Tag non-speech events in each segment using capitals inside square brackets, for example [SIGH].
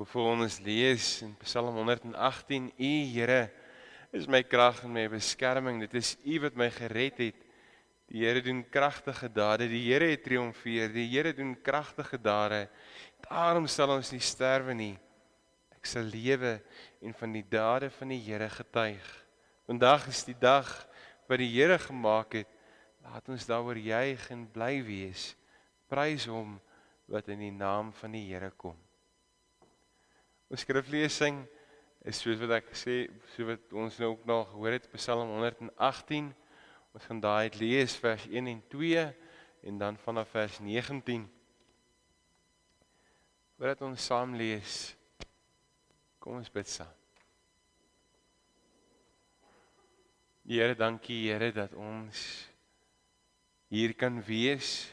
Vir ons lees in Psalm 118: U Here is my krag en my beskerming. Dit is U wat my gered het. Die Here doen kragtige dade. Die Here het triomfeer. Die Here doen kragtige dade. Daarom sal ons nie sterwe nie. Ek sal lewe en van die dade van die Here getuig. Vandag is die dag wat die Here gemaak het. Laat ons daaroor juig en bly wees. Prys hom wat in die naam van die Here kom. Ons skriflesing is soos wat ek sê, so wat ons nou ook nog gehoor het Psalm 118. Ons gaan daai uit lees vers 1 en 2 en dan vanaf vers 19. Voordat ons saam lees, kom ons bid saam. Here, dankie Here dat ons hier kan wees.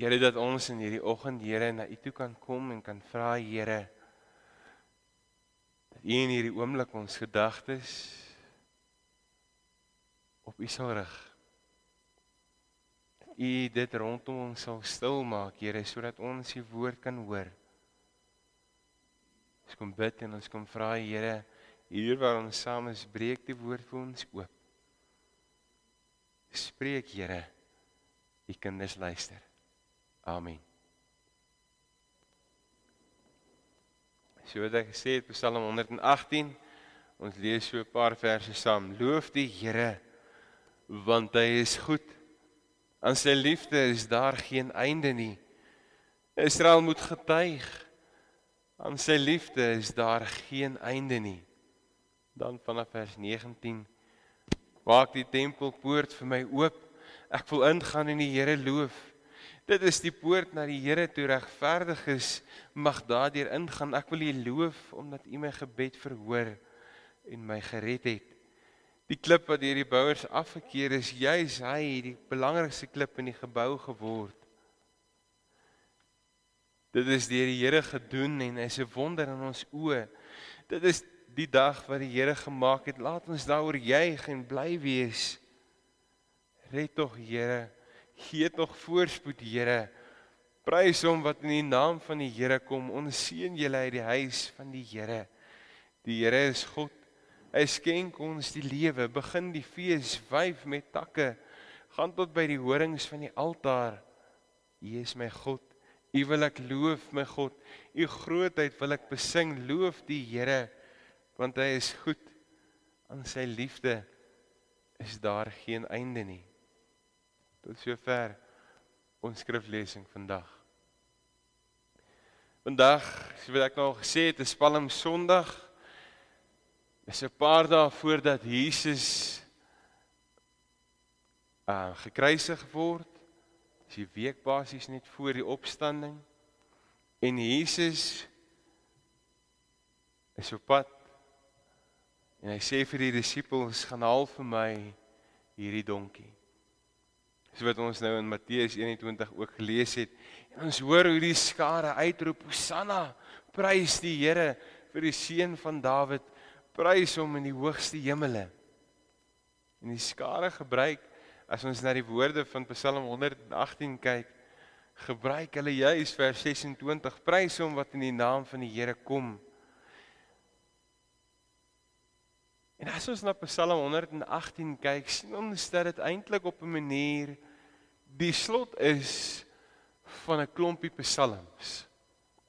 Here dat ons in hierdie oggend Here na U toe kan kom en kan vra Here dat U in hierdie oomblik ons gedagtes op U sal rig. U dit rondom ons sal stil maak Here sodat ons U woord kan hoor. Ons kom bid en ons kom vra Here hier waar ons saam is breek die woord vir ons oop. Spreek Here. U kinders luister. Amen. So wat ek gesê het Psalm 118 ons lees so 'n paar verse saam. Loof die Here want hy is goed. Aan sy liefde is daar geen einde nie. Israel moet getuig. Aan sy liefde is daar geen einde nie. Dan vanaf vers 19 Maak die tempelpoort vir my oop. Ek wil ingaan en die Here loof. Dit is die poort na die Here toe regverdig is, mag daardeur ingaan. Ek wil U loof omdat U my gebed verhoor en my gered het. Die klip wat deur die bouers afgekeer is, juis hy het die belangrikste klip in die gebou geword. Dit is deur die Here gedoen en hy's 'n wonder in ons oë. Dit is die dag wat die Here gemaak het. Laat ons daaroor juig en bly wees. Red tog Here Gee tog voorspoed, Here. Prys hom wat in die naam van die Here kom. Onseën julle uit die huis van die Here. Die Here is God. Hy skenk ons die lewe. Begin die fees wyf met takke. Gaan tot by die horings van die altaar. U is my God. U wil ek loof, my God. U grootheid wil ek besing. Loof die Here want hy is goed. Aan sy liefde is daar geen einde nie. Tot sover ons skriflesing vandag. Vandag, soos ek nou al gesê het, is Palm Sondag. Dis 'n paar dae voordat Jesus uh gekruisig word. Dis die week basies net voor die opstanding. En Jesus is op pad. En hy sê vir die disippels: "Gaan haal vir my hierdie donkie." So wat ons nou in Matteus 21 ook gelees het. En ons hoor hoe die skare uitroep Hosanna, prys die Here vir die seun van Dawid, prys hom in die hoogste hemele. En die skare gebruik as ons na die woorde van Psalm 118 kyk, gebruik hulle juis vers 26, prys hom wat in die naam van die Here kom. En as ons na Psalm 118 kyk, sien ons dat dit eintlik op 'n manier die slot is van 'n klompie psalms.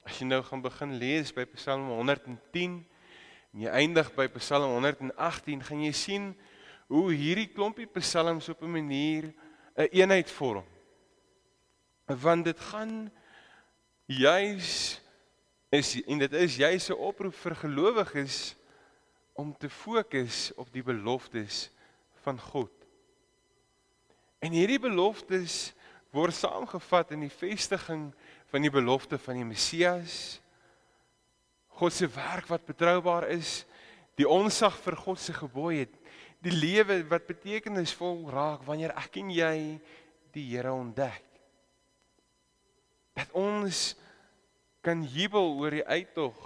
As jy nou gaan begin lees by Psalm 110 en jy eindig by Psalm 118, gaan jy sien hoe hierdie klompie psalms op 'n manier 'n een eenheid vorm. Want dit gaan juis is en dit is juis 'n oproep vir gelowiges om te fokus op die beloftes van God. En hierdie beloftes word saamgevat in die vestiging van die belofte van die Messias. God se werk wat betroubaar is, die onsag vir God se gebooie, die lewe wat betekenisvol raak wanneer ek en jy die Here ontdek. Dat ons kan jubel oor die uittog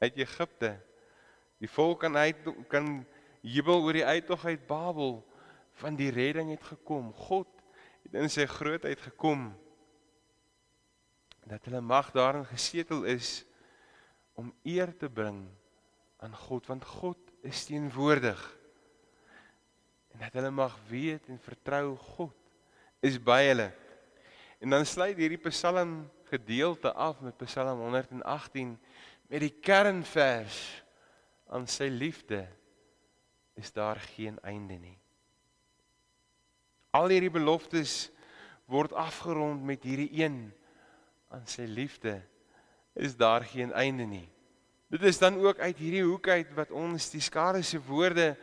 uit Egipte Die volk kan uit kan jubel oor die uittog uit Babel van die redding het gekom. God het in sy grootheid gekom. dat hulle mag daarin gesetel is om eer te bring aan God want God is teenwoordig en dat hulle mag weet en vertrou God is by hulle en dan sluit hierdie Psalm gedeelte af met Psalm 118 met die kernvers aan sy liefde is daar geen einde nie al hierdie beloftes word afgerond met hierdie een aan sy liefde is daar geen einde nie. Dit is dan ook uit hierdie hoek uit wat ons die skare se woorde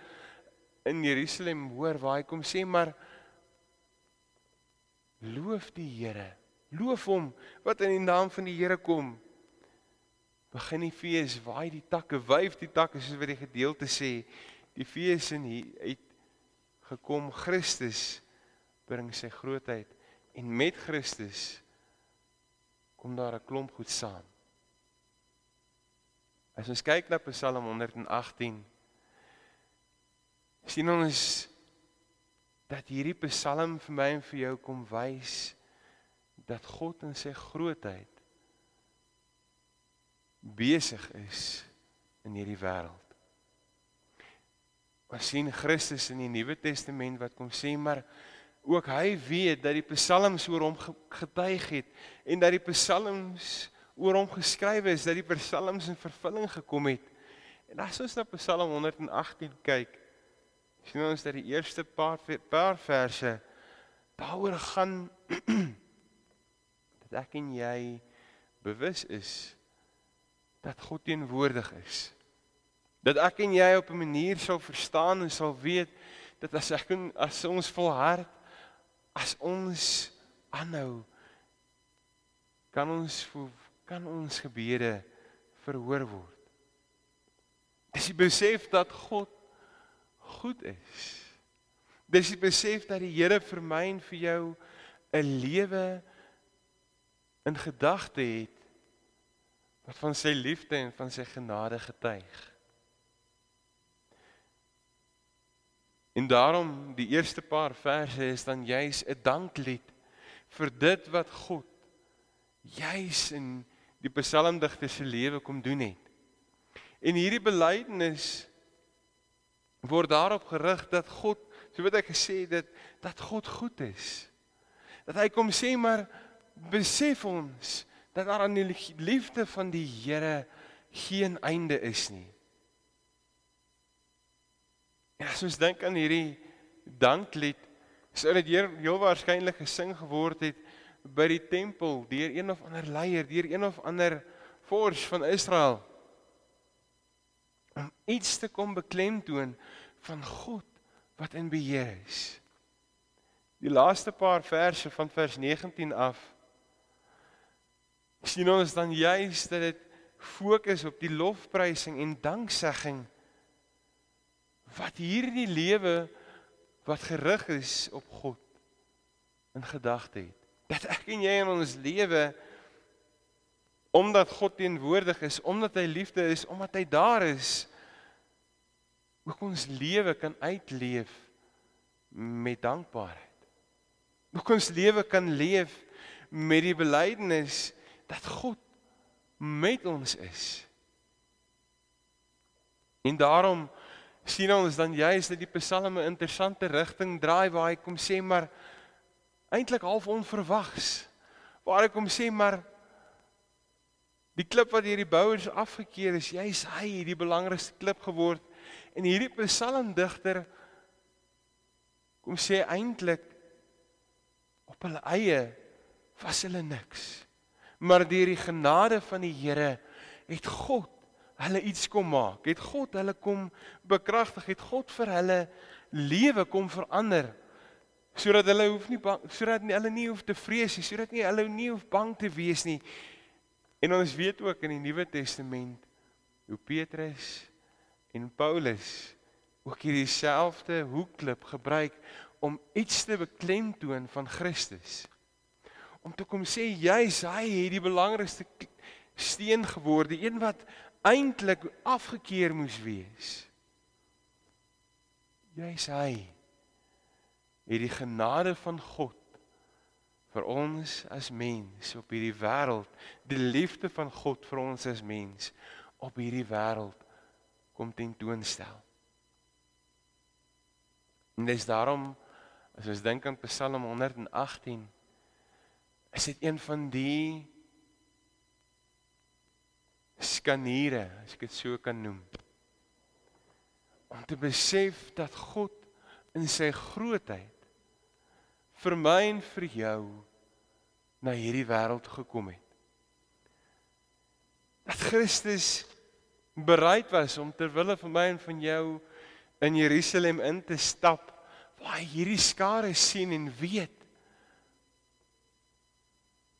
in Jerusalem hoor waar hy kom sê maar loof die Here. Loof hom wat in die naam van die Here kom. Begin die fees, waai die takke, wyf die takke soos wat die gedeelte sê. Die fees in hier uit gekom Christus bring sy grootheid en met Christus kom daar 'n klomp goed saam. As ons kyk na Psalm 118 sien ons dat hierdie Psalm vir my en vir jou kom wys dat God in sy grootheid besig is in hierdie wêreld. Ons sien Christus in die Nuwe Testament wat kom sê maar ook hy weet dat die psalms oor hom getuig het en dat die psalms oor hom geskrywe is, dat die psalms in vervulling gekom het. En as ons na Psalm 118 kyk, sien ons dat die eerste paar paar verse daaroor gaan [CLEARS THROAT] dat ek en jy bewus is dat God teenwoordig is. Dat ek en jy op 'n manier sal verstaan en sal weet dat as ek as ons volhard as ons aanhou kan ons kan ons gebede verhoor word. Dis die besef dat God goed is. Dis die besef dat die Here vir my en vir jou 'n lewe in gedagte het wat van sy liefde en van sy genade getuig. En daarom die eerste paar verse is dan juis 'n danklied vir dit wat God juis in die psalmdigter se lewe kom doen het. En hierdie belydenis word daarop gerig dat God, so wat ek gesê het, dat dat God goed is. Dat hy kom sê maar besef ons dat daar aan die liefde van die Here geen einde is nie. En as ons dink aan hierdie danklied, sou dit heel, heel waarskynlik gesing geword het by die tempel deur een of ander leier, deur een of ander vors van Israel om iets te kom beklemtoon van God wat in beheer is. Die laaste paar verse van vers 19 af sien ons dan juis dat dit fokus op die lofprysing en danksegging wat hierdie lewe wat gerig is op God in gedagte het. Dat ek en jy in ons lewe omdat God teenwoordig is, omdat hy liefde is, omdat hy daar is, ook ons lewe kan uitleef met dankbaarheid. Ook ons lewe kan leef met die belydenis dat God met ons is. En daarom sien ons dan juist dat die psalme 'n interessante rigting draai waar hy kom sê maar eintlik half onverwags. Waar hy kom sê maar die klip wat hierdie bouers afgekeer is jy's hy die belangrikste klip geword. En hierdie psalmdigter kom sê eintlik op hulle eie was hulle niks. Maar deur die genade van die Here het God hulle iets kom maak. Het God hulle kom bekragtig, het God vir hulle lewe kom verander sodat hulle hoef nie bang sodat nie hulle nie hoef te vrees nie, sodat nie hulle nie hoef bang te wees nie. En ons weet ook in die Nuwe Testament hoe Petrus en Paulus ook hierdie selfde hoekklip gebruik om iets te beklemtoon van Christus. Om te kom sê jy's hy het die belangrikste steen geword, die een wat eintlik afgekeer moes wees. Jy's hy. Het die genade van God vir ons as mens op hierdie wêreld, die liefde van God vir ons as mens op hierdie wêreld kom tentoonstel. En dis daarom as ons dink aan Psalm 118 is dit een van die skaniere, as ek dit so kan noem. Om te besef dat God in sy grootheid vir my en vir jou na hierdie wêreld gekom het. Dat Christus bereid was om ter wille van my en van jou in Jerusalem in te stap waar hy hierdie skare sien en weet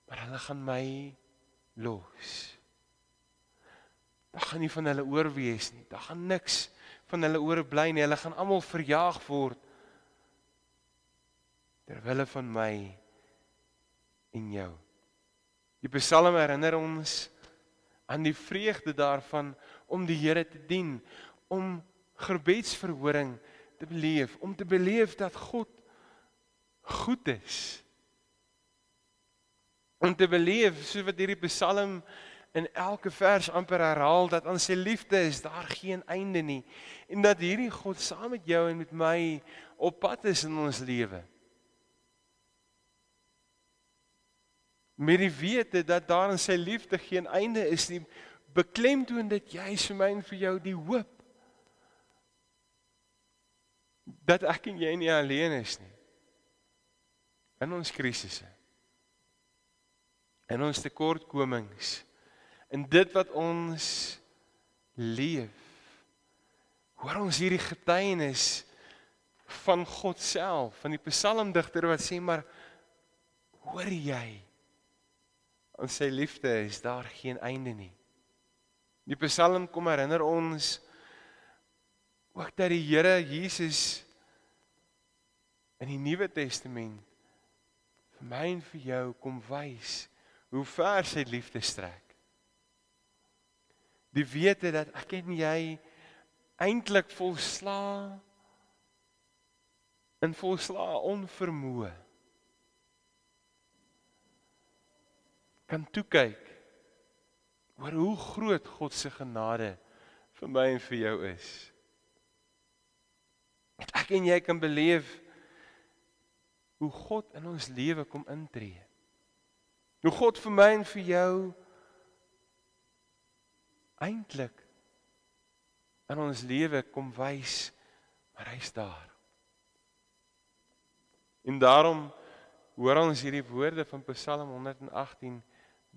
maar hulle gaan my los. Daar gaan nie van hulle oorwees nie. Daar gaan niks van hulle oorbly nie. Hulle gaan almal verjaag word ter wille van my en jou. Die Psalm herinner ons aan die vreugde daarvan om die Here te dien, om gebedsverhoring te beleef, om te beleef dat God goed is. Om te beleef soos wat hierdie Psalm in elke vers amper herhaal dat aan sy liefde is daar geen einde nie. En dat hierdie God saam met jou en met my op pad is in ons lewe. met die wete dat daar in sy liefde geen einde is nie, beklemtoon dit jy vir my en vir jou die hoop dat ek en jy nie alleen is nie. In ons krisisse. In ons tekortkomings in dit wat ons leef hoor ons hierdie getuienis van God self van die psalmdigter wat sê maar hoor jy aan sy liefde is daar geen einde nie. Die Psalm kom herinner ons ook dat die Here Jesus in die Nuwe Testament vir my en vir jou kom wys hoe ver sy liefde strek. Die wete dat ek en jy eintlik volsla in volsla onvermoë kan toe kyk oor hoe groot God se genade vir my en vir jou is. Dat ek en jy kan beleef hoe God in ons lewe kom intree. Hoe God vir my en vir jou eintlik in ons lewe kom wys maar hy's daar. En daarom hoor ons hierdie woorde van Psalm 118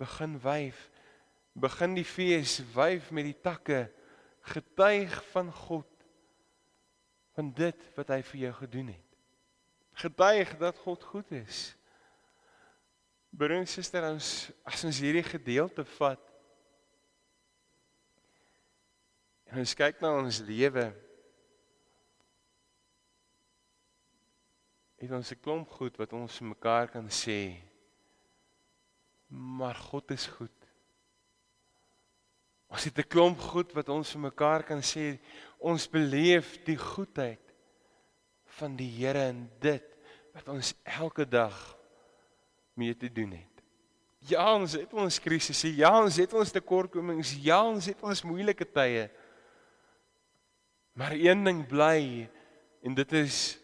begin wyf begin die fees wyf met die takke getuig van God van dit wat hy vir jou gedoen het getuig dat God goed is broer en suster ons as ons hierdie gedeelte vat en ons kyk na ons lewe het ons 'n klomp goed wat ons mekaar kan sê Maar God is goed. Ons het 'n klomp goed wat ons vir mekaar kan sê. Ons beleef die goedheid van die Here in dit wat ons elke dag mee te doen het. Ja, ons het ons krisisse, ja, ons het ons tekortkomings, ja, ons het ons moeilike tye. Maar een ding bly en dit is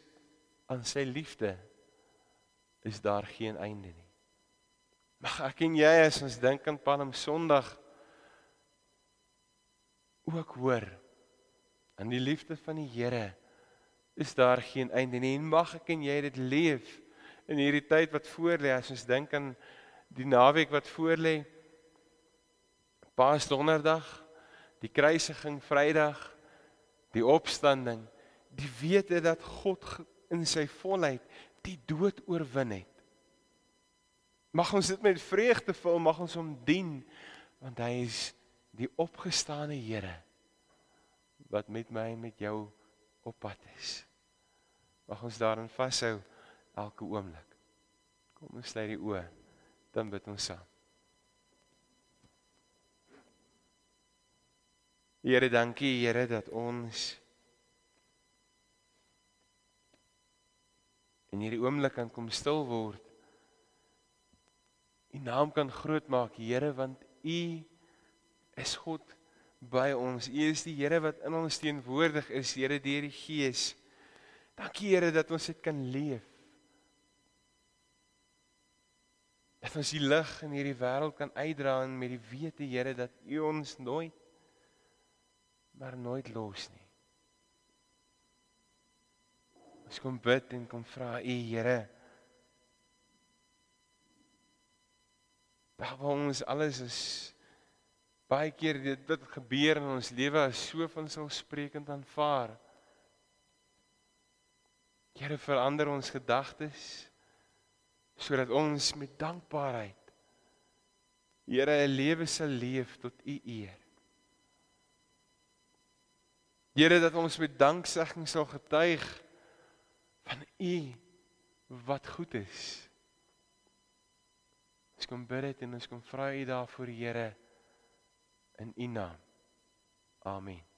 aan sy liefde is daar geen einde nie. Mag ek en jy as ons dink aan Palm Sondag ook hoor aan die liefde van die Here is daar geen einde nie en mag ek en jy dit leef in hierdie tyd wat voorlê as ons dink aan die naweek wat voorlê Paasdonderdag die kruisiging Vrydag die opstanding die wete dat God in sy volheid die dood oorwin het Mag ons dit met vreugde vul, mag ons hom dien want hy is die opgestane Here wat met my en met jou op pad is. Mag ons daarin vashou elke oomblik. Kom ons sluit die oë, dan bid ons saam. Here, dankie Here dat ons in hierdie oomblik kan kom stil word U naam kan groot maak, Here, want U is God by ons. U is die Here wat in ons teenwoordig is, Here deur die Gees. Dankie Here dat ons dit kan leef. Dat ons die lig in hierdie wêreld kan uitdra en met die wete Here dat U ons nooit maar nooit los nie. Ons kom bid en kom vra U Here. Daar ons alles is baie keer dit wat gebeur in ons lewe is so van selfsprekend aanvaar. Here verander ons gedagtes sodat ons met dankbaarheid Here 'n lewe sal leef tot U eer. Here dat ons met danksegging sal getuig van U wat goed is. Ons kom bid dit en ons kom vra U daarvoor Here in U naam. Amen.